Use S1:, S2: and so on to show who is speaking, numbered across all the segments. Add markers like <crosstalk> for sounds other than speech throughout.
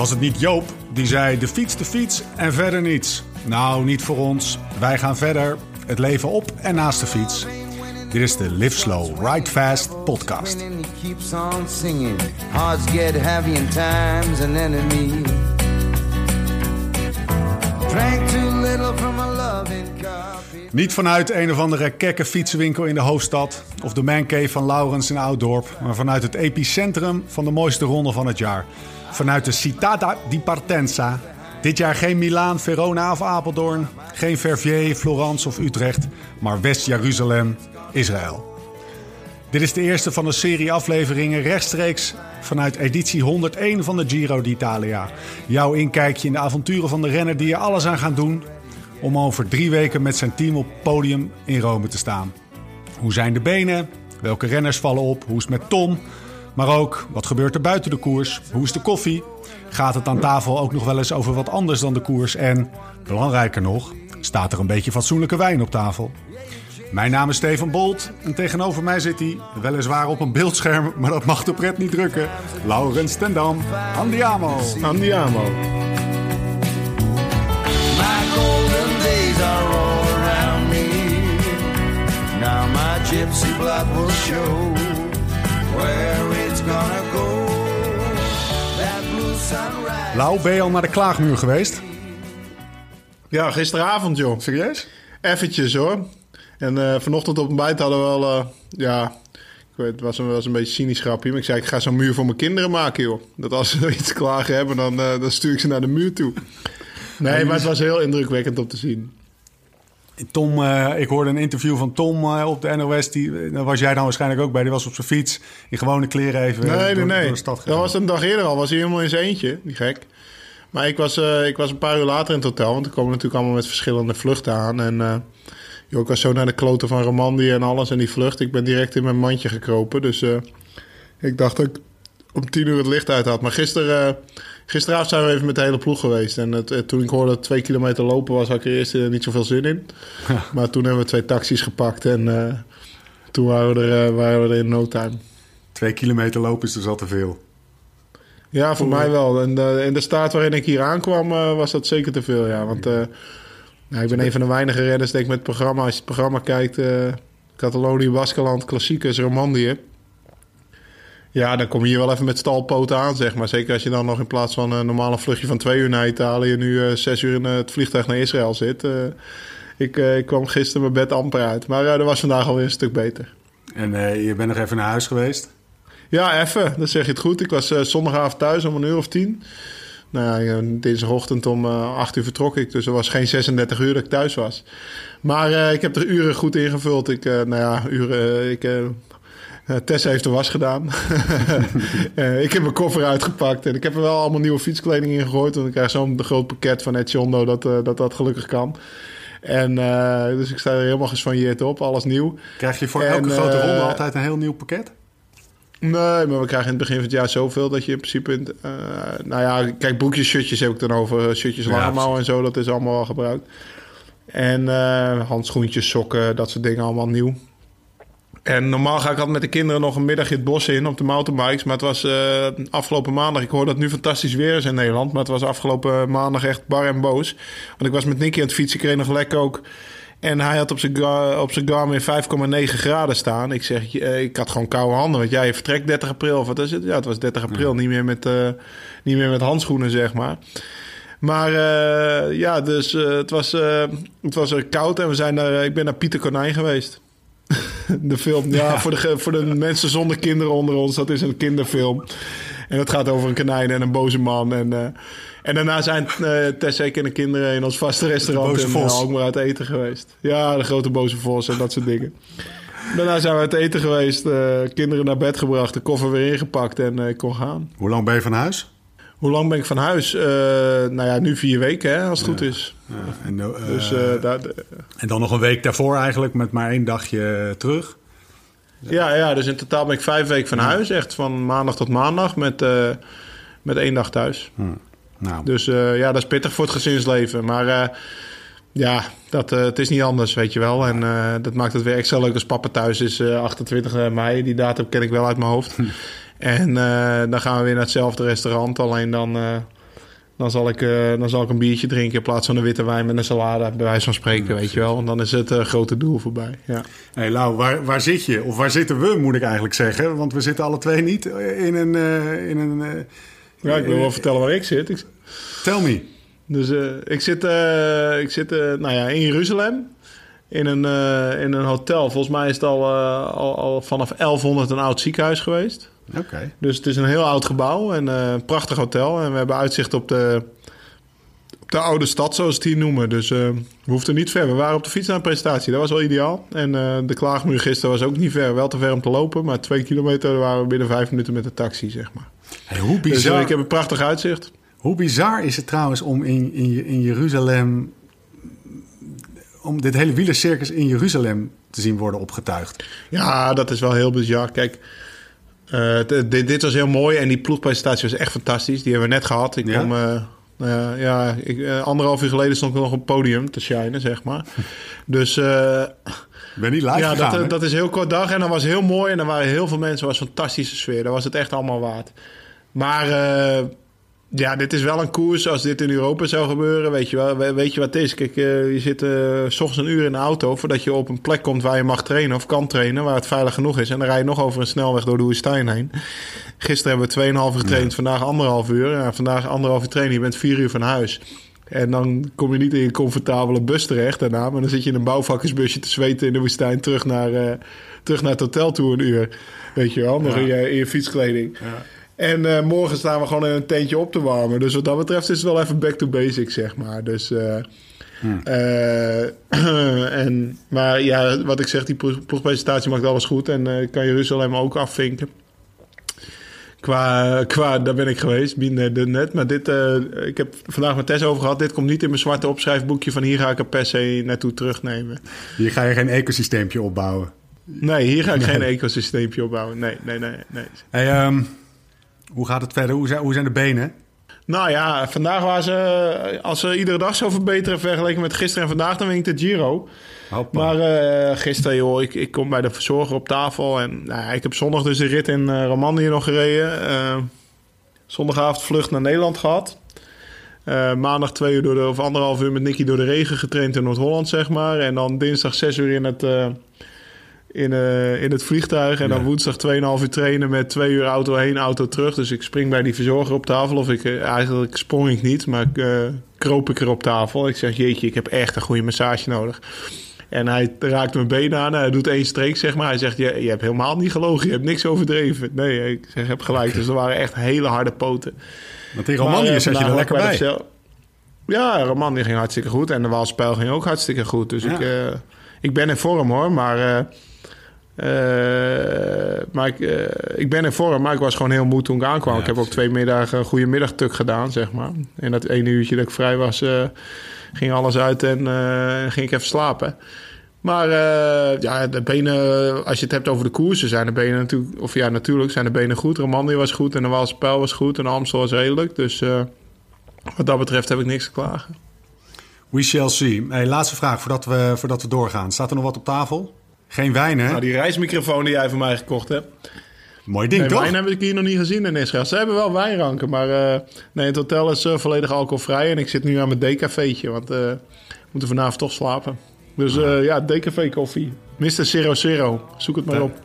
S1: Was het niet Joop die zei de fiets, de fiets en verder niets? Nou, niet voor ons. Wij gaan verder. Het leven op en naast de fiets. Dit is de Live Slow, Ride Fast podcast. Niet vanuit een of andere kekke fietsenwinkel in de hoofdstad of de mancave van Laurens in Ouddorp, maar vanuit het epicentrum van de mooiste ronde van het jaar. Vanuit de Città di Partenza. Dit jaar geen Milaan, Verona of Apeldoorn, geen Verviers, Florence of Utrecht, maar West-Jeruzalem, Israël. Dit is de eerste van een serie afleveringen rechtstreeks vanuit editie 101 van de Giro d'Italia. Jouw inkijkje in de avonturen van de renner die er alles aan gaan doen om over drie weken met zijn team op podium in Rome te staan. Hoe zijn de benen? Welke renners vallen op? Hoe is het met Tom? Maar ook, wat gebeurt er buiten de koers? Hoe is de koffie? Gaat het aan tafel ook nog wel eens over wat anders dan de koers? En, belangrijker nog, staat er een beetje fatsoenlijke wijn op tafel? Mijn naam is Steven Bolt en tegenover mij zit hij, weliswaar op een beeldscherm, maar dat mag de pret niet drukken. Laurens Tendam, Andiamo.
S2: Andiamo.
S3: My golden days are all around me. Now my gypsy blood will show where gonna go. That blue sunrise.
S1: Lau, ben je al naar de klaagmuur geweest?
S2: Ja, gisteravond joh.
S1: Serieus?
S2: Eventjes hoor. En eh, vanochtend op ontbijt hadden we wel... eh, ja, ik weet, het was een, was een beetje cynisch grapje. Maar ik zei, ik ga zo'n muur voor mijn kinderen maken joh. Dat als ze <laughs> iets te klagen hebben, dan, eh, dan stuur ik ze naar de muur toe. Nee, maar het was heel indrukwekkend om te zien.
S1: Tom, eh, ik hoorde een interview van Tom eh, op de NOS. Die, eh, daar was jij dan waarschijnlijk ook bij. Die was op zijn fiets in gewone kleren even
S2: Nee,
S1: door,
S2: nee,
S1: door de stad
S2: Dat was een dag eerder al. Was hij helemaal in zijn eentje. Die gek. Maar ik was, ik was een paar uur later in het hotel. Want er komen natuurlijk allemaal met verschillende vluchten aan. En joh, ik was zo naar de kloten van Romandie en alles. En die vlucht. Ik ben direct in mijn mandje gekropen. Dus ik dacht dat ik om tien uur het licht uit had. Maar gisteren, gisteravond zijn we even met de hele ploeg geweest. En het, eh, toen ik hoorde dat twee kilometer lopen was, had ik er eerst eh, niet zoveel zin in. Maar toen hebben we twee taxis gepakt. En eh, toen waren we, er, waren we er in no time.
S1: Twee kilometer lopen is dus al te veel.
S2: Ja, voor mij wel. En de, in de staat waarin ik hier aankwam, was dat zeker te veel. Ja, want nou, ik ben een van de weinige renners denk ik met het programma. Als je het programma kijkt, Catalonië, Baskeland, Klassiekers, Romandie. Ja, dan kom je hier wel even met stalpoten aan, zeg maar. Zeker als je dan nog in plaats van een normale vluchtje van twee uur naar Italië... nu eh, zes uur in eh, het vliegtuig naar Israël zit. Eh, ik, ik kwam gisteren mijn bed amper uit. Maar dat was vandaag alweer een stuk beter.
S1: En je bent nog even naar huis geweest.
S2: Ja, even. Dan zeg je het goed. Ik was zondagavond thuis om een uur of tien. Nou ja, dinsdagochtend om acht uur vertrok ik. Dus er was geen 36 uur dat ik thuis was. Maar ik heb er uren goed ingevuld. Ik, eh, nou ja, uren... ik, Tess heeft de was gedaan. <laughs> Eh, ik heb mijn koffer uitgepakt. En ik heb er wel allemaal nieuwe fietskleding in gegooid. Want ik krijg zo'n groot pakket van Etchondo dat, eh, dat dat gelukkig kan. En eh, dus ik sta er helemaal gesvanjeerd op. Alles nieuw.
S1: Krijg je voor
S2: En,
S1: elke grote
S2: eh,
S1: ronde altijd een heel nieuw pakket?
S2: Nee, maar we krijgen in het begin van het jaar zoveel dat je in principe... in eh, nou ja, kijk, broekjes, shirtjes heb ik dan over. Shirtjes,
S1: Ja,
S2: en zo, dat is allemaal al gebruikt. En eh, handschoentjes, sokken, dat soort dingen allemaal nieuw. En normaal ga ik altijd met de kinderen nog een middagje het bos in op de mountainbikes. Maar het was eh, afgelopen maandag... Ik hoor dat het nu fantastisch weer is in Nederland. Maar het was afgelopen maandag echt bar en boos. Want ik was met Nicky aan het fietsen. Ik kreeg nog lekker ook... En hij had op zijn, op zijn Garmin 5,9 graden staan. Ik zeg, eh, ik had gewoon koude handen. Want jij vertrekt 30 april. Of wat is het? Ja, het was 30 april. Niet, meer met, eh, niet meer met handschoenen, zeg maar. Maar ja, dus het, was, het was er koud. En we zijn naar, ik ben naar Pieter Konijn geweest. <laughs> de film. Ja, Voor, de, voor de mensen zonder kinderen onder ons. Dat is een kinderfilm. En het gaat over een konijn en een boze man. En, eh, en daarna zijn uh, Tessa ik en de kinderen in ons vaste restaurant in
S1: vos.
S2: uh, Alkmaar uit eten geweest. Ja, de grote boze vos en dat soort dingen. Daarna zijn we uit eten geweest, eh, kinderen naar bed gebracht, de koffer weer ingepakt en eh, ik kon gaan.
S1: Hoe lang ben je van huis?
S2: Hoe lang ben ik van huis? Eh, nou ja, nu vier weken, hè, als het goed is.
S1: En, eh,
S2: Dus eh, daar,
S1: en dan nog een week daarvoor eigenlijk met maar één dagje terug.
S2: ja, ja, dus in totaal ben ik vijf weken van huis. Echt van maandag tot maandag met, eh, met één dag thuis.
S1: Nou,
S2: Dus eh, ja, dat is pittig voor het gezinsleven. Maar eh, ja, dat, eh, het is niet anders, weet je wel. En eh, dat maakt het weer extra leuk als papa thuis is. eh 28 mei, die datum ken ik wel uit mijn hoofd. en eh, dan gaan we weer naar hetzelfde restaurant. Alleen dan, eh, Dan zal, ik, eh, dan zal ik een biertje drinken in plaats van een witte wijn met een salade, bij wijze van spreken, weet je wel. En dan is het eh, grote doel voorbij. Ja.
S1: Hey Lau, waar, waar zit je? Of waar zitten we, moet ik eigenlijk zeggen? Want we zitten alle twee niet in een... eh, in een eh,
S2: ja, ik wil wel vertellen waar ik zit. Ik,
S1: Tell me.
S2: dus eh, ik zit, eh, ik zit eh, nou ja, in Jeruzalem. In een, eh, in een hotel. Volgens mij is het al, eh, al, al vanaf 1100 een oud ziekenhuis geweest.
S1: Oké.
S2: Dus het is een heel oud gebouw en eh, een prachtig hotel. En we hebben uitzicht op de, op de oude stad, zoals ze het hier noemen. Dus eh, we hoefden niet ver. We waren op de fiets naar een presentatie. Dat was wel ideaal. En eh, de klaagmuur gisteren was ook niet ver. Wel te ver om te lopen. Maar twee kilometer waren we binnen vijf minuten met de taxi, zeg maar.
S1: Hey, hoe,
S2: Dus
S1: bizar,
S2: eh, ik heb een prachtig uitzicht.
S1: hoe bizar is het trouwens om in, in, in Jeruzalem... om dit hele wielercircus in Jeruzalem te zien worden opgetuigd?
S2: Ja, dat is wel heel bizar. Kijk, eh, dit, dit was heel mooi. En die ploegpresentatie was echt fantastisch. Die hebben we net gehad. Ik
S1: Ja?
S2: kom... eh, nou ja, ik, eh, anderhalf uur geleden stond ik nog op het podium te shinen, zeg maar. <laughs> Dus eh,
S1: Ik ben niet live
S2: ja,
S1: gegaan,
S2: dat, dat is heel kort dag en dat was heel mooi. En er waren heel veel mensen, was een fantastische sfeer. Dat was het echt allemaal waard. Maar eh, ja, dit is wel een koers. Als dit in Europa zou gebeuren, weet je wel. we- Weet je wat het is? Kijk, eh, je zit eh, s ochtends een uur in de auto voordat je op een plek komt waar je mag trainen of kan trainen, waar het veilig genoeg is. En dan rij je nog over een snelweg door de woestijn heen. Gisteren hebben we 2,5 uur getraind, vandaag anderhalf uur. Ja, vandaag anderhalf uur trainen, je bent vier uur van huis. En dan kom je niet in je comfortabele bus terecht daarna. Maar dan zit je in een bouwvakkersbusje te zweten in de woestijn terug naar, eh, terug naar het hotel toe een uur. Weet je wel, nog
S1: Ja.
S2: in, je, in je fietskleding. En eh, morgen staan we gewoon in een tentje op te warmen. Dus wat dat betreft is het wel even back to basics, zeg maar. Dus, eh, eh, <clears throat> en, maar ja, wat ik zeg, die ploegpresentatie maakt alles goed. En kan Jeruzalem ook afvinken. Qua, qua, daar ben ik geweest, binnen de net. Maar dit, eh, ik heb vandaag met Tess over gehad. Dit komt niet in mijn zwarte opschrijfboekje van hier ga ik er per se naartoe terugnemen.
S1: Hier ga je geen ecosysteempje opbouwen.
S2: Nee, hier ga ik geen ecosysteempje opbouwen. Nee, nee, nee, nee.
S1: Hey, ehm, hoe gaat het verder? Hoe zijn, hoe zijn de benen?
S2: Nou ja, vandaag waren ze, als ze iedere dag zo verbeteren vergeleken met gisteren en vandaag, dan win ik de Giro.
S1: Hoppa.
S2: Maar eh, gisteren, joh, ik, ik kom bij de verzorger op tafel. En nou, ik heb zondag dus de rit in uh, Romandie nog gereden. Eh, zondagavond vlucht naar Nederland gehad. Eh, maandag twee uur door de, of anderhalf uur met Nicky door de regen getraind in Noord-Holland, zeg maar. En dan dinsdag zes uur in het, in, uh, in het vliegtuig. En ja. dan woensdag 2,5 uur trainen met twee uur auto heen, auto terug. Dus ik spring bij die verzorger op tafel. Of ik, uh, eigenlijk sprong ik niet, maar ik, kroop ik er op tafel. Ik zeg, jeetje, ik heb echt een goede massage nodig. En hij raakt mijn been aan. Hij doet één streek, zeg maar. Hij zegt, je, je hebt helemaal niet gelogen. Je hebt niks overdreven. Nee, ik zeg, heb gelijk. Dus er waren echt hele harde poten.
S1: Want in Romandie zat je er lekker bij. bij.
S2: Ja, Romandie ging hartstikke goed. En de Waalspijl ging ook hartstikke goed. Dus ja. ik, uh, ik ben in vorm, hoor. Maar, uh, uh, maar ik, ik ben in vorm. Maar ik was gewoon heel moe toen ik aankwam. Ja, ik heb ook twee middagen een goede middagtuk gedaan, zeg maar. En dat ene uurtje dat ik vrij was ging alles uit en ging ik even slapen. Maar uh, ja, de benen, als je het hebt over de koersen, zijn de benen natuurlijk, of ja, natuurlijk zijn de benen goed. Romandie was goed en de Waalse Pijl was goed en Amstel was redelijk. Dus uh, wat dat betreft heb ik niks te klagen.
S1: We shall see. Hey, laatste vraag voordat we, voordat we doorgaan. Staat er nog wat op tafel? Geen wijn, hè?
S2: Nou, die reismicrofoon die jij van mij gekocht hebt.
S1: Mooi ding,
S2: nee,
S1: toch?
S2: Wijn heb ik hier nog niet gezien in Israël. Ze hebben wel wijnranken, maar uh, nee, het hotel is uh, volledig alcoholvrij. En ik zit nu aan mijn decafeetje, want uh, we moeten vanavond toch slapen. Dus ja, decafé koffie. Mr. Zero Zero. Zoek het maar op.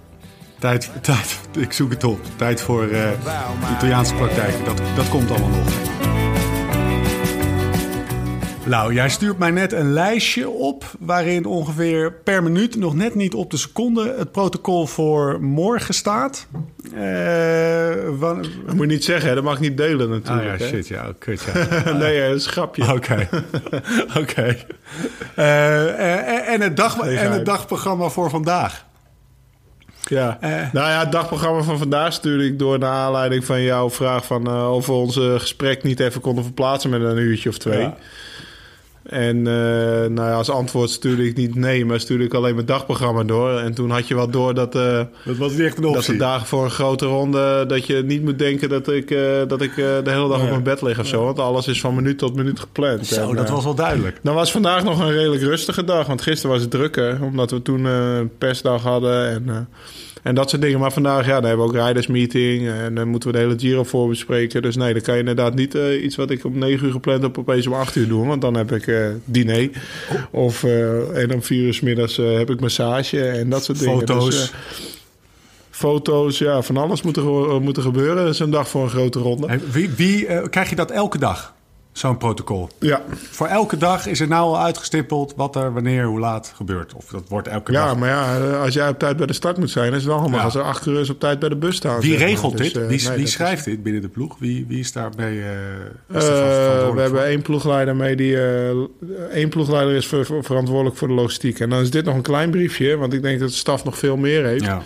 S1: Tijd, <laughs> tijd, ik zoek het op. Tijd voor Italiaanse praktijk. Dat, dat komt allemaal nog. Nou, jij stuurt mij net een lijstje op waarin ongeveer per minuut, nog net niet op de seconde, het protocol voor morgen staat. Uh,
S2: wan... Dat moet je niet zeggen, hè? dat mag ik niet delen natuurlijk.
S1: Ah ja, shit, ja, kut, ja. <laughs>
S2: nee, dat is een grapje. <laughs>
S1: Oké, <laughs> oké. Okay. Uh, en, het dag, en het dagprogramma voor vandaag.
S2: Ja, uh, nou ja, het dagprogramma van vandaag stuurde ik door naar aanleiding van jouw vraag van uh, of we ons gesprek niet even konden verplaatsen met een uurtje of twee. Ja. En uh, nou ja, als antwoord stuurde ik niet nee, maar stuurde ik alleen mijn dagprogramma door. En toen had je wel door dat, uh,
S1: dat, was niet echt een optie.
S2: dat de dagen voor een grote ronde... dat je niet moet denken dat ik, uh, dat ik de hele dag ja. op mijn bed lig of zo. Want alles is van minuut tot minuut gepland.
S1: Zo, en, dat was wel duidelijk.
S2: Dan was vandaag nog een redelijk rustige dag. Want gisteren was het drukker, omdat we toen een persdag hadden. En, en dat soort dingen. Maar vandaag, ja, dan hebben we ook rijdersmeeting. En dan moeten we de hele Giro voor bespreken. Dus nee, dan kan je inderdaad niet iets wat ik om 9 uur gepland heb... opeens om 8 uur doen. Want dan heb ik diner. Of, uh, en om 4 uur s middags heb ik massage en dat soort dingen.
S1: Foto's.
S2: Dus, foto's, ja, van alles moet er, moet er gebeuren. Dat is een dag voor een grote ronde.
S1: Wie, wie krijg je dat elke dag? Zo'n protocol.
S2: Ja.
S1: Voor elke dag is er nou al uitgestippeld wat er wanneer, hoe laat gebeurt. Of dat wordt elke
S2: ja,
S1: dag.
S2: Ja, maar ja, als jij op tijd bij de start moet zijn, is het wel handig ja. als er acht uur is op tijd bij de bus staan.
S1: Wie regelt
S2: dus,
S1: dit?
S2: Uh,
S1: wie,
S2: nee,
S1: wie schrijft is... dit binnen de ploeg? Wie, wie is daarbij? Uh,
S2: uh, we hebben één ploegleider mee die. één ploegleider is ver, ver, verantwoordelijk voor de logistiek. En dan is dit nog een klein briefje, want ik denk dat de staf nog veel meer heeft.
S1: Ja.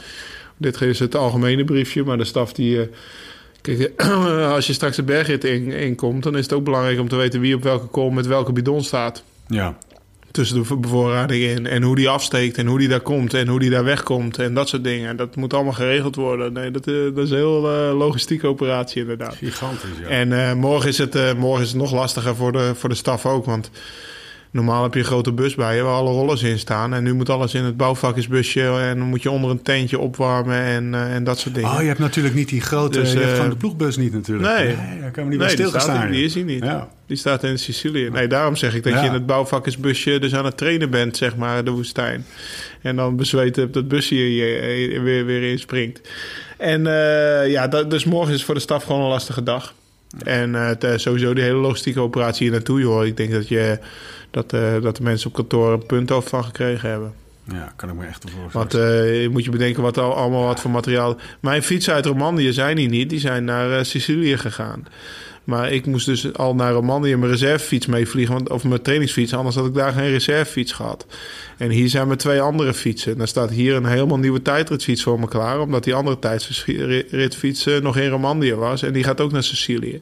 S2: Dit is het algemene briefje, maar de staf die. Kijk, <clears throat> als je straks de bergrit in, in komt, dan is het ook belangrijk om te weten wie op welke kom met welke bidon staat.
S1: Ja.
S2: Tussen de bevoorrading in. En hoe die afsteekt en hoe die daar komt en hoe die daar wegkomt en dat soort dingen. Dat moet allemaal geregeld worden. Nee, dat, dat is een heel uh, logistieke operatie inderdaad.
S1: Gigantisch, ja.
S2: En uh, morgen, is het, morgen is het nog lastiger voor de, voor de staf ook, want... Normaal heb je een grote bus bij je waar alle rollers in staan. En nu moet alles in het bouwvakkersbusje. En dan moet je onder een tentje opwarmen en, uh, en dat soort dingen.
S1: Oh, je hebt natuurlijk niet die grote... Dus, uh, je hebt gewoon de ploegbus niet natuurlijk.
S2: Nee.
S1: nee daar kan we niet
S2: nee,
S1: bij stilgestaan.
S2: Die is hij niet.
S1: Ja.
S2: Die staat in Sicilië. Nee, daarom zeg ik dat
S1: Ja.
S2: je in het bouwvakkersbusje dus aan het trainen bent, zeg maar, de woestijn. En dan bezweten op dat busje je, je weer, weer inspringt. En uh, ja, dat, dus morgen is voor de staf gewoon een lastige dag. En uh, het, sowieso die hele logistieke operatie hier naartoe, joh. Ik denk dat, je, dat, uh, dat de mensen op kantoor een punt over van gekregen hebben.
S1: Ja, kan ik me echt voorstellen.
S2: Want uh, je moet je bedenken wat al, allemaal wat voor materiaal... Mijn fietsen uit Romandie zijn hier niet. Die zijn naar Sicilië gegaan. Maar ik moest dus al naar Romandie mijn reservefiets meevliegen. Want, of mijn trainingsfiets. Anders had ik daar geen reservefiets gehad. En hier zijn mijn twee andere fietsen. En dan staat hier een helemaal nieuwe tijdritfiets voor me klaar. Omdat die andere tijdritfiets uh, nog in Romandie was. En die gaat ook naar Sicilië.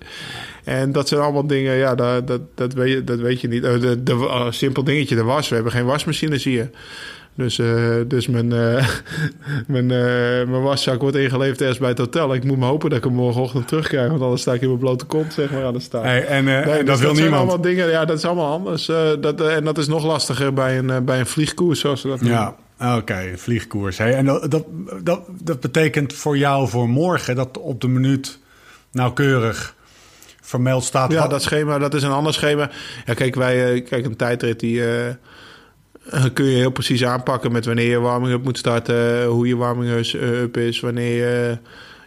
S2: En dat zijn allemaal dingen, ja, dat, dat, dat, weet, je, dat weet je niet. Uh, de, de, uh, simpel dingetje, de was. We hebben geen wasmachines hier. Dus, uh, dus mijn, uh, <laughs> mijn, uh, mijn waszak wordt ingeleverd eerst bij het hotel. Ik moet me hopen dat ik hem morgenochtend terugkrijg. Want anders sta ik in mijn blote kont zeg maar, aan de staan.
S1: Hey, en nee,
S2: dus
S1: dat wil
S2: zijn
S1: niemand.
S2: allemaal dingen, ja, dat is allemaal anders. dat, en dat is nog lastiger bij een, bij een vliegkoers, zoals ze dat noemen.
S1: Ja, oké, okay, vliegkoers. Hey, en dat, dat, dat, dat betekent voor jou voor morgen dat op de minuut nauwkeurig vermeld staat.
S2: Ja, dat schema, dat is een ander schema. Ja, kijk, wij, kijk, een tijdrit die kun je heel precies aanpakken met wanneer je warming-up moet starten, hoe je warming-up is, wanneer je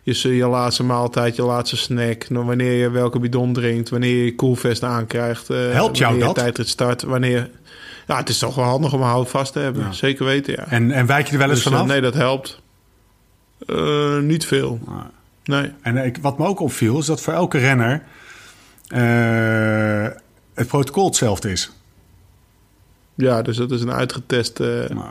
S2: je, je laatste maaltijd, je laatste snack, wanneer je welke bidon drinkt, wanneer je koelvest aankrijgt.
S1: Helpt jou
S2: wanneer
S1: dat?
S2: je tijdrit start, wanneer... Ja, het is toch wel handig om een hout vast te hebben. Ja. Zeker weten, ja.
S1: En, en wijk je er wel eens
S2: dus,
S1: vanaf?
S2: Nee, dat helpt. Uh, niet veel. Nee. nee.
S1: En ik, wat me ook opviel, is dat voor elke renner uh, het protocol hetzelfde is.
S2: Ja, dus dat is een uitgetest uh, nou.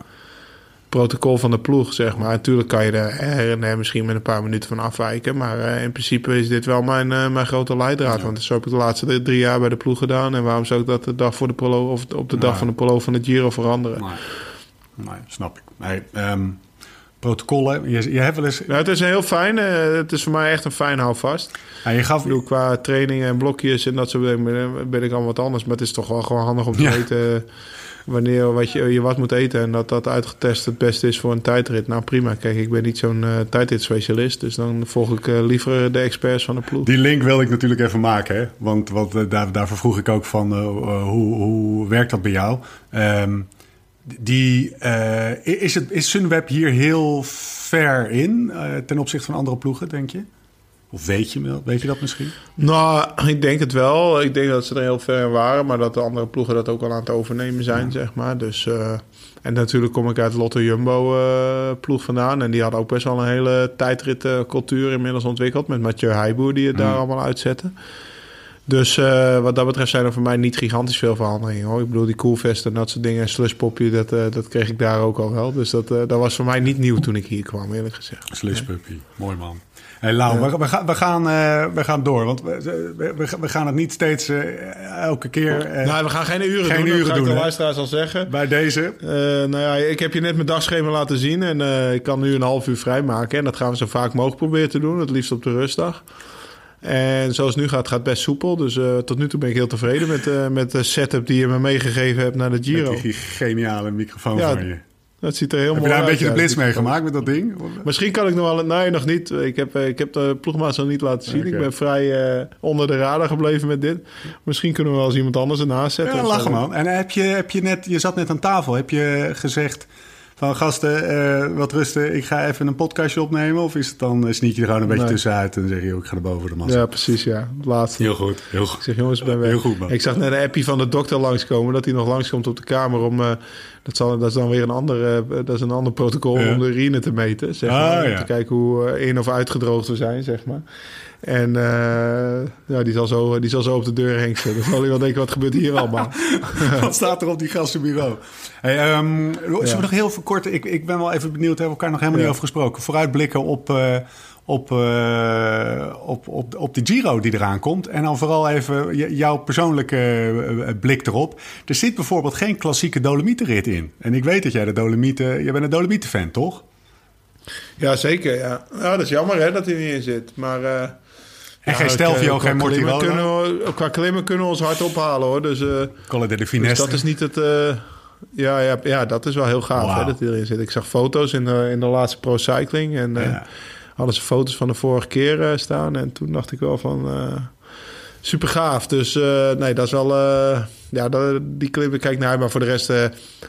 S2: protocol van de ploeg, zeg maar. Natuurlijk kan je er uh, misschien met een paar minuten van afwijken. Maar uh, in principe is dit wel mijn, mijn grote leidraad. Ja. Want zo heb ik de laatste drie jaar bij de ploeg gedaan. En waarom zou ik dat de dag voor de prolo of op de dag van de prolo van de Giro veranderen?
S1: Nee, snap ik. Nee, um, protocollen, je, je hebt wel eens...
S2: Ja, het is een heel fijn. het is voor mij echt een fijn houvast.
S1: Ja, je gaf...
S2: Bedoel, qua trainingen en blokjes en dat soort dingen ben ik allemaal wat anders. Maar het is toch wel gewoon handig om te weten wanneer wat je, je wat moet eten en dat dat uitgetest het beste is voor een tijdrit. Nou prima, kijk, ik ben niet zo'n uh, tijdritspecialist, dus dan volg ik uh, liever de experts van de ploeg.
S1: Die link wil ik natuurlijk even maken, hè? want, want uh, daar, daarvoor vroeg ik ook van hoe, hoe werkt dat bij jou? Um, die, is, het, is Sunweb hier heel ver in ten opzichte van andere ploegen, denk je? Of weet je, weet je dat misschien?
S2: Nou, ik denk het wel. Ik denk dat ze er heel ver in waren, maar dat de andere ploegen dat ook al aan het overnemen zijn, ja. zeg maar. Dus, uh, en natuurlijk kom ik uit Lotto Jumbo uh, ploeg vandaan. En die hadden ook best wel een hele tijdritcultuur inmiddels ontwikkeld. Met Mathieu Heijboer die het mm. daar allemaal uitzette. Dus eh, wat dat betreft zijn er voor mij niet gigantisch veel veranderingen. Hoor. Ik bedoel, die koelvest en dat soort dingen en slushpopje, dat, eh, dat kreeg ik daar ook al wel. Dus dat, eh, dat was voor mij niet nieuw toen ik hier kwam, eerlijk gezegd.
S1: Slushpuppy, mooi man. Hey, Lau, we, we, gaan, we, gaan, we gaan door, want we, we, we gaan het niet steeds elke keer eh,
S2: nou, we gaan geen uren
S1: geen
S2: doen,
S1: uren
S2: dat
S1: doen,
S2: de luisteraars al zeggen.
S1: bij deze.
S2: Nou ja, ik heb je net mijn dagschema laten zien en ik kan nu een half uur vrijmaken. En dat gaan we zo vaak mogelijk proberen te doen, het liefst op de rustdag. En zoals het nu gaat, gaat het best soepel. Dus eh, tot nu toe ben ik heel tevreden met, eh, met de setup die je me meegegeven hebt naar de Giro.
S1: Met die geniale microfoon
S2: Ja,
S1: van je.
S2: Dat ziet er heel
S1: Heb
S2: mooi
S1: je daar een beetje de blitz meegemaakt met dat ding?
S2: Misschien kan ik nog wel... Nee, nog niet. Ik heb, eh, ik heb de ploegmaats nog niet laten zien. Ik ben vrij onder de radar gebleven met dit. Misschien kunnen we wel eens iemand anders ernaast zetten.
S1: Ja, lachen
S2: zo.
S1: man. En heb je, heb je net, je zat net aan tafel, heb je gezegd van gasten, eh, wat rusten, ik ga even een podcastje opnemen? Of is het dan, eh, sneak je er gewoon een beetje
S2: Nee.
S1: tussenuit en zeg je, ik ga er boven de massa?
S2: Ja, precies, ja. Het laatste.
S1: Heel goed, heel goed.
S2: Ik zeg, jongens, ben weg.
S1: Heel goed, man.
S2: Ik zag net een appie van de dokter langskomen... dat hij nog langskomt op de kamer om... dat, zal, dat is dan weer een ander, eh, dat is een ander protocol
S1: Ja.
S2: om de urine te meten. Zeg
S1: Ah,
S2: maar, om
S1: ja.
S2: te kijken hoe eh, in- of uitgedroogd we zijn, zeg maar. En eh, ja, die zal, zo, die zal zo op de deur hengsten. Dan zal hij wel denken, wat gebeurt hier allemaal? <laughs>
S1: Wat staat er op die gastenbureau? Hey, ehm, zullen we nog heel kort... Ik, ik ben wel even benieuwd, hebben we elkaar nog helemaal niet over gesproken. Vooruitblikken op, op, eh, op, op, op de Giro die eraan komt. En dan vooral even jouw persoonlijke eh, blik erop. Er zit bijvoorbeeld geen klassieke Dolomietenrit in. En ik weet dat jij de Dolomieten... Jij bent een Dolomietenfan, toch?
S2: Ja, zeker. Ja. ja, dat is jammer hè, dat hij niet in zit. Maar, eh,
S1: En geen Stelvio, geen Mortirolo.
S2: kunnen we- Qua klimmen kunnen we ons hard ophalen hoor. Dus, eh,
S1: Colle de
S2: dus
S1: Finesse.
S2: dat is niet het... eh, ja, ja, ja, dat is wel heel gaaf hè, dat hij erin zit. Ik zag foto's in de, in de laatste Pro Cycling. En eh,
S1: Ja.
S2: Hadden ze foto's van de vorige keer eh, staan. En toen dacht ik wel van... eh, super gaaf. Dus eh, nee, dat is wel... ja, dat, die klim ik kijk naar. Maar voor de rest...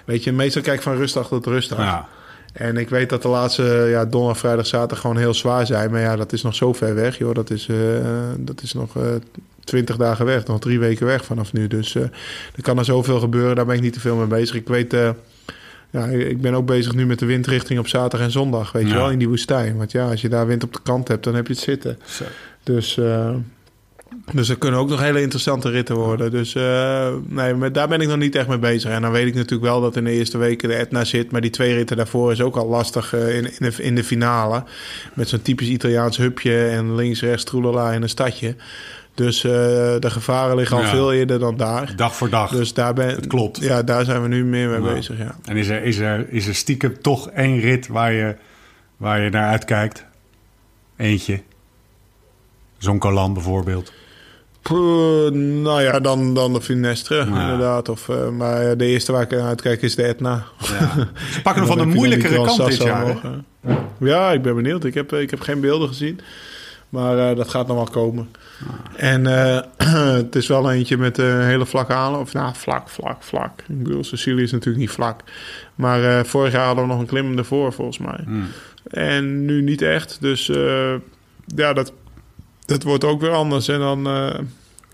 S2: weet je, meestal kijk ik van rustdag tot rustdag.
S1: Ja.
S2: En ik weet dat de laatste ja, donderdag, vrijdag, zaterdag gewoon heel zwaar zijn. Maar ja, dat is nog zo ver weg, joh. Dat is, dat is nog twintig dagen weg, nog drie weken weg vanaf nu. Dus er kan er zoveel gebeuren, daar ben ik niet te veel mee bezig. Ik weet, ja, ik ben ook bezig nu met de windrichting op zaterdag en zondag, weet
S1: Ja.
S2: je wel, in die woestijn. Want ja, als je daar wind op de kant hebt, dan heb je het zitten.
S1: Zo.
S2: Dus, eh, dus er kunnen ook nog hele interessante ritten worden. Dus eh, nee, maar daar ben ik nog niet echt mee bezig. En dan weet ik natuurlijk wel dat in de eerste weken de Etna zit. Maar die twee ritten daarvoor is ook al lastig eh, in, in, de, in de finale. Met zo'n typisch Italiaans hupje en links, rechts, troelala in een stadje. Dus eh, de gevaren liggen al
S1: Ja.
S2: veel eerder dan daar.
S1: Dag voor dag.
S2: Dus daar ben,
S1: Het klopt.
S2: Ja, daar zijn we nu meer mee bezig, ja.
S1: En is er, is, er, is er stiekem toch één rit waar je, waar je naar uitkijkt? Eentje. Zonkolan bijvoorbeeld.
S2: Nou ja, dan, dan de Finestre, inderdaad. Of, eh, maar de eerste waar ik naar uitkijk is de Etna.
S1: Ja. <laughs> Ze pakken hem van de moeilijkere kant dit jaar.
S2: nog. Ja, ik ben benieuwd. Ik heb, ik heb geen beelden gezien. Maar eh, dat gaat nog wel komen. En eh, <clears throat> het is wel eentje met een hele vlakke aanloop. Of nou, vlak, vlak, vlak. Ik bedoel, Sicilië is natuurlijk niet vlak. Maar eh, vorig jaar hadden we nog een klim ervoor, volgens mij.
S1: Hmm.
S2: En nu niet echt. Dus ja, dat, dat wordt ook weer anders. En dan,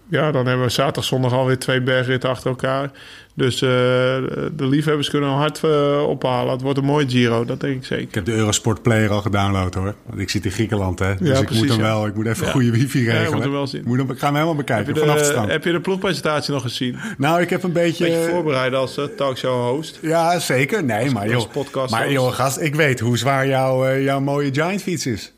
S2: ja, dan hebben we zaterdag, zondag alweer twee bergritten achter elkaar. Dus eh, de liefhebbers kunnen hard eh, ophalen. Het wordt een mooi Giro, dat denk ik
S1: Ik
S2: zeker.
S1: heb de Eurosport Player al gedownload hoor. Want ik zit in Griekenland hè. Dus
S2: Ja,
S1: ik
S2: precies,
S1: moet hem
S2: ja.
S1: wel. Ik moet even
S2: Ja.
S1: goede wifi
S2: Ja, je
S1: regelen.
S2: moet hem wel zien.
S1: Ik, moet hem, ik ga hem helemaal
S2: Heb
S1: bekijken
S2: je,
S1: vanaf het
S2: de,
S1: strand.
S2: heb je de ploegpresentatie nog gezien?
S1: Nou, ik heb een beetje...
S2: Beetje voorbereiden als uh, talkshow-host.
S1: Ja, zeker. Nee, maar joh.
S2: podcast
S1: Maar
S2: host.
S1: joh, gast, ik weet hoe zwaar jouw, jouw mooie Giant fiets is.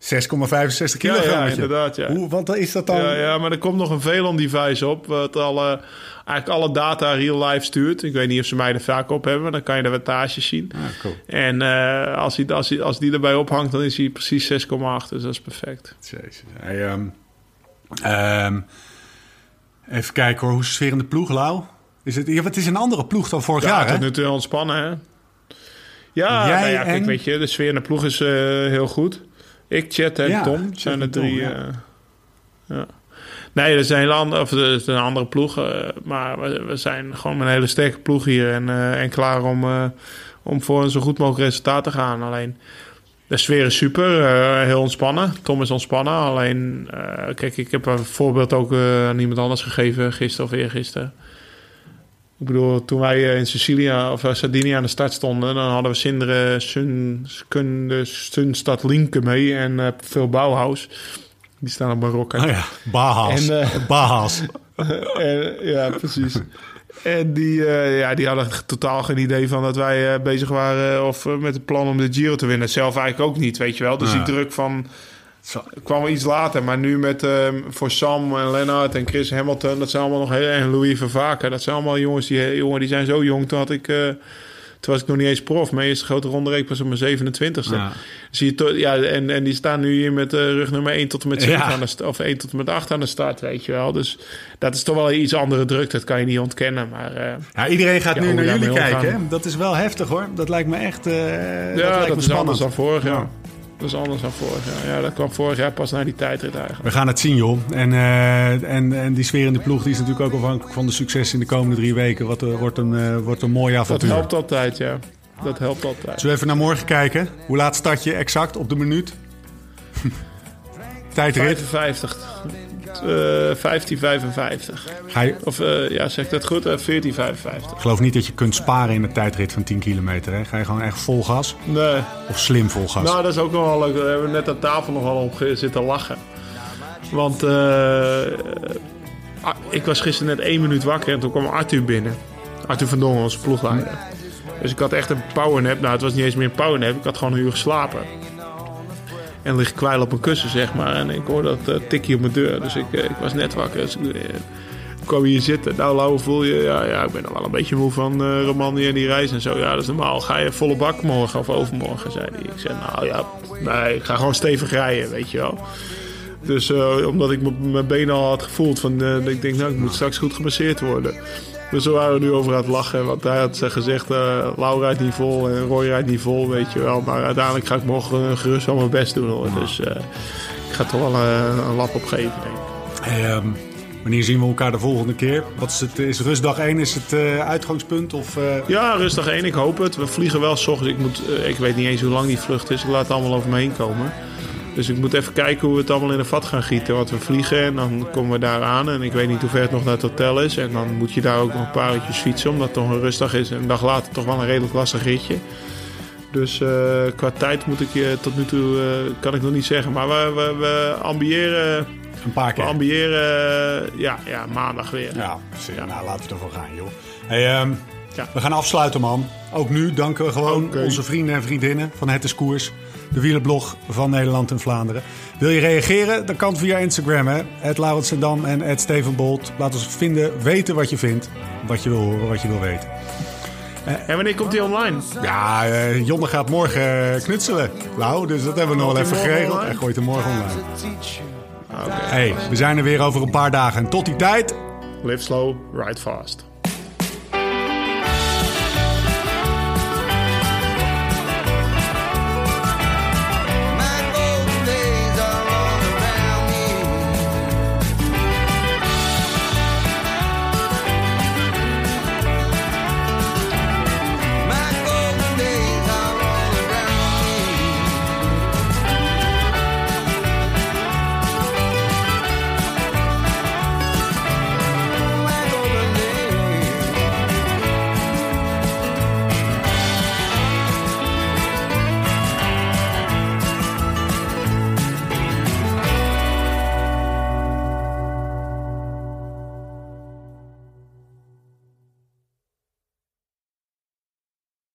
S1: 6,65
S2: Ja,
S1: kilogram.
S2: ja, inderdaad, ja.
S1: Hoe, wat is dat dan?
S2: Ja, ja, maar er komt nog een Velon-device op... wat alle, eigenlijk alle data real-life stuurt. Ik weet niet of ze mij er vaak op hebben... maar dan kan je de wattages zien.
S1: Ah, cool.
S2: En eh, als, hij, als, hij, als die erbij ophangt... dan is hij precies 6,8. Dus dat is perfect.
S1: Jezus. Hey, ehm, ehm, even kijken hoor, hoe is de sfeer in de ploeg, Lau? Is het, ja, het is een andere ploeg dan vorig
S2: Ja,
S1: jaar, hè?
S2: tot nu toe ontspannen, hè? Ja,
S1: Jij
S2: nou ja kijk,
S1: en-
S2: weet je, de sfeer in de ploeg is eh, heel goed. Ik, Chet en
S1: Ja,
S2: Tom
S1: Chet
S2: zijn de
S1: Tom,
S2: drie.
S1: ja.
S2: eh, ja. Nee, dat is een hele andere, of dat is een andere ploeg. eh, maar we, we zijn gewoon een hele sterke ploeg hier en, eh, en klaar om, om voor een zo goed mogelijk resultaat te gaan. Alleen de sfeer is super, heel ontspannen. Tom is ontspannen. Alleen, kijk, ik heb een voorbeeld ook aan iemand anders gegeven gisteren of eergisteren. Ik bedoel, toen wij eh, in Sicilia of eh, Sardinië aan de start stonden, dan hadden we Sindre, Sun, Kunde, Sunstad Linke mee en eh, veel Bauhaus. Die staan op Marokko.
S1: Oh ja, Bahas.
S2: En,
S1: Bahas. <laughs>
S2: En, ja, precies. En die, ja, die hadden totaal geen idee van dat wij bezig waren of met het plan om de Giro te winnen. Zelf eigenlijk ook niet, weet je wel. Dus
S1: Ja.
S2: die druk van kwam wel iets later. Maar nu met ehm, voor Sam en Lennart en Chris Hamilton, dat zijn allemaal nog heel en Louis Vervaken. Dat zijn allemaal jongens die, jongen, die zijn zo jong. Toen had ik. eh, toen was ik nog niet eens prof. Mijn eerste grote ronde reek pas op mijn 27ste.
S1: Ja.
S2: Zie je ja, en, en die staan nu hier met eh, rug nummer 1 tot en met 7
S1: Ja.
S2: aan de of 1 tot en met 8 aan de start, weet je wel. Dus dat is toch wel een iets andere druk, dat kan je niet ontkennen. Maar eh,
S1: Ja, iedereen gaat
S2: Ja,
S1: nu naar jullie kijken. hè? Dat is wel heftig hoor. Dat lijkt me echt. dat
S2: ja,
S1: lijkt
S2: dat,
S1: me
S2: is
S1: spannend.
S2: anders dan vorig jaar. Dat is anders dan vorig jaar. Ja, dat kwam vorig jaar pas naar die tijdrit eigenlijk.
S1: We gaan het zien, joh. En, eh, en, en die sfeer in de ploeg die is natuurlijk ook afhankelijk van de succes in de komende drie weken. Wat er, wordt, een, eh, wordt een mooi
S2: Dat
S1: avontuur.
S2: helpt altijd, ja. Dat helpt altijd.
S1: Zullen we even naar morgen kijken? Hoe laat start je exact op de minuut? Tijdrit.
S2: 55. Eh 1555.
S1: Ga je,
S2: Of eh, ja, zeg ik dat goed? Eh 1455.
S1: ik geloof niet dat je kunt sparen in een tijdrit van 10 kilometer. Hè? Ga je gewoon echt vol gas?
S2: Nee.
S1: Of slim vol gas?
S2: Nou, dat is ook nog wel leuk. Daar hebben we net aan tafel nog wel op zitten lachen. Want eh, ah, ik was gisteren net één minuut wakker en toen kwam Arthur binnen. Arthur van Dongen, onze ploegleider. Dus ik had echt een powernap. Nou, het was niet eens meer een powernap. Ik had gewoon een uur geslapen. En lig kwijl op mijn kussen, zeg maar. En ik hoorde dat eh, tikje op mijn deur. Dus ik, eh, ik was net wakker. Dus eh, ik kwam hier zitten. Nou, Lau, voel je? Ja, ja, ik ben nog wel een beetje moe van Romandie en die reis en zo. Ja, dat is normaal. Ga je volle bak morgen of overmorgen, zei hij. Ik zei, nou ja, nee, ik ga gewoon stevig rijden, weet je wel. Dus omdat ik mijn benen al had gevoeld, van, ik denk, nou, ik moet straks goed gemasseerd worden. Dus zo waren we nu over aan het lachen. Want hij had ze gezegd, eh Lau rijdt niet vol en Roy rijdt niet vol, weet je wel. Maar uiteindelijk ga ik morgen gerust wel mijn best doen, hoor. Dus eh, ik ga toch wel eh, een lap opgeven, denk ik.
S1: Hey, ehm, wanneer zien we elkaar de volgende keer? Wat is, het, is rustdag 1 is het uitgangspunt? Of,
S2: Ja, rustig één. Ik hoop het. We vliegen wel s ochtends. Ik, moet, ik weet niet eens hoe lang die vlucht is. Ik laat het allemaal over me heen komen. Dus ik moet even kijken hoe we het allemaal in een vat gaan gieten. Want we vliegen en dan komen we daar aan. En ik weet niet hoe ver het nog naar het hotel is. En dan moet je daar ook nog een paar uurtjes fietsen. Omdat het toch een rustdag is. En een dag later toch wel een redelijk lastig ritje. Dus eh, qua tijd moet ik je tot nu toe eh, kan ik nog niet zeggen. Maar we, we, we ambiëren,
S1: een paar
S2: we
S1: keer?
S2: ambiëren eh, ja, ja, maandag weer.
S1: Ja, precies. Nou, laten we ervoor gaan, joh. Hey, ehm,
S2: Ja.
S1: We gaan afsluiten, man. Ook nu danken we gewoon onze vrienden en vriendinnen van Het is Koers. De wielerblog van Nederland en Vlaanderen. Wil je reageren? Dan kan het via Instagram, hè. Het Laurens Dam en het Steven Bolt. Laat ons vinden, weten wat je vindt. Wat je wil horen, wat je wil weten.
S2: En wanneer komt die online?
S1: Ja, eh, Jonne gaat morgen eh, knutselen. Nou, dus dat hebben we nog wel even
S2: hij
S1: geregeld. En gooit hem morgen online.
S2: Oké.
S1: Hey, we zijn er weer over een paar dagen. En tot die tijd...
S2: Live slow, ride fast.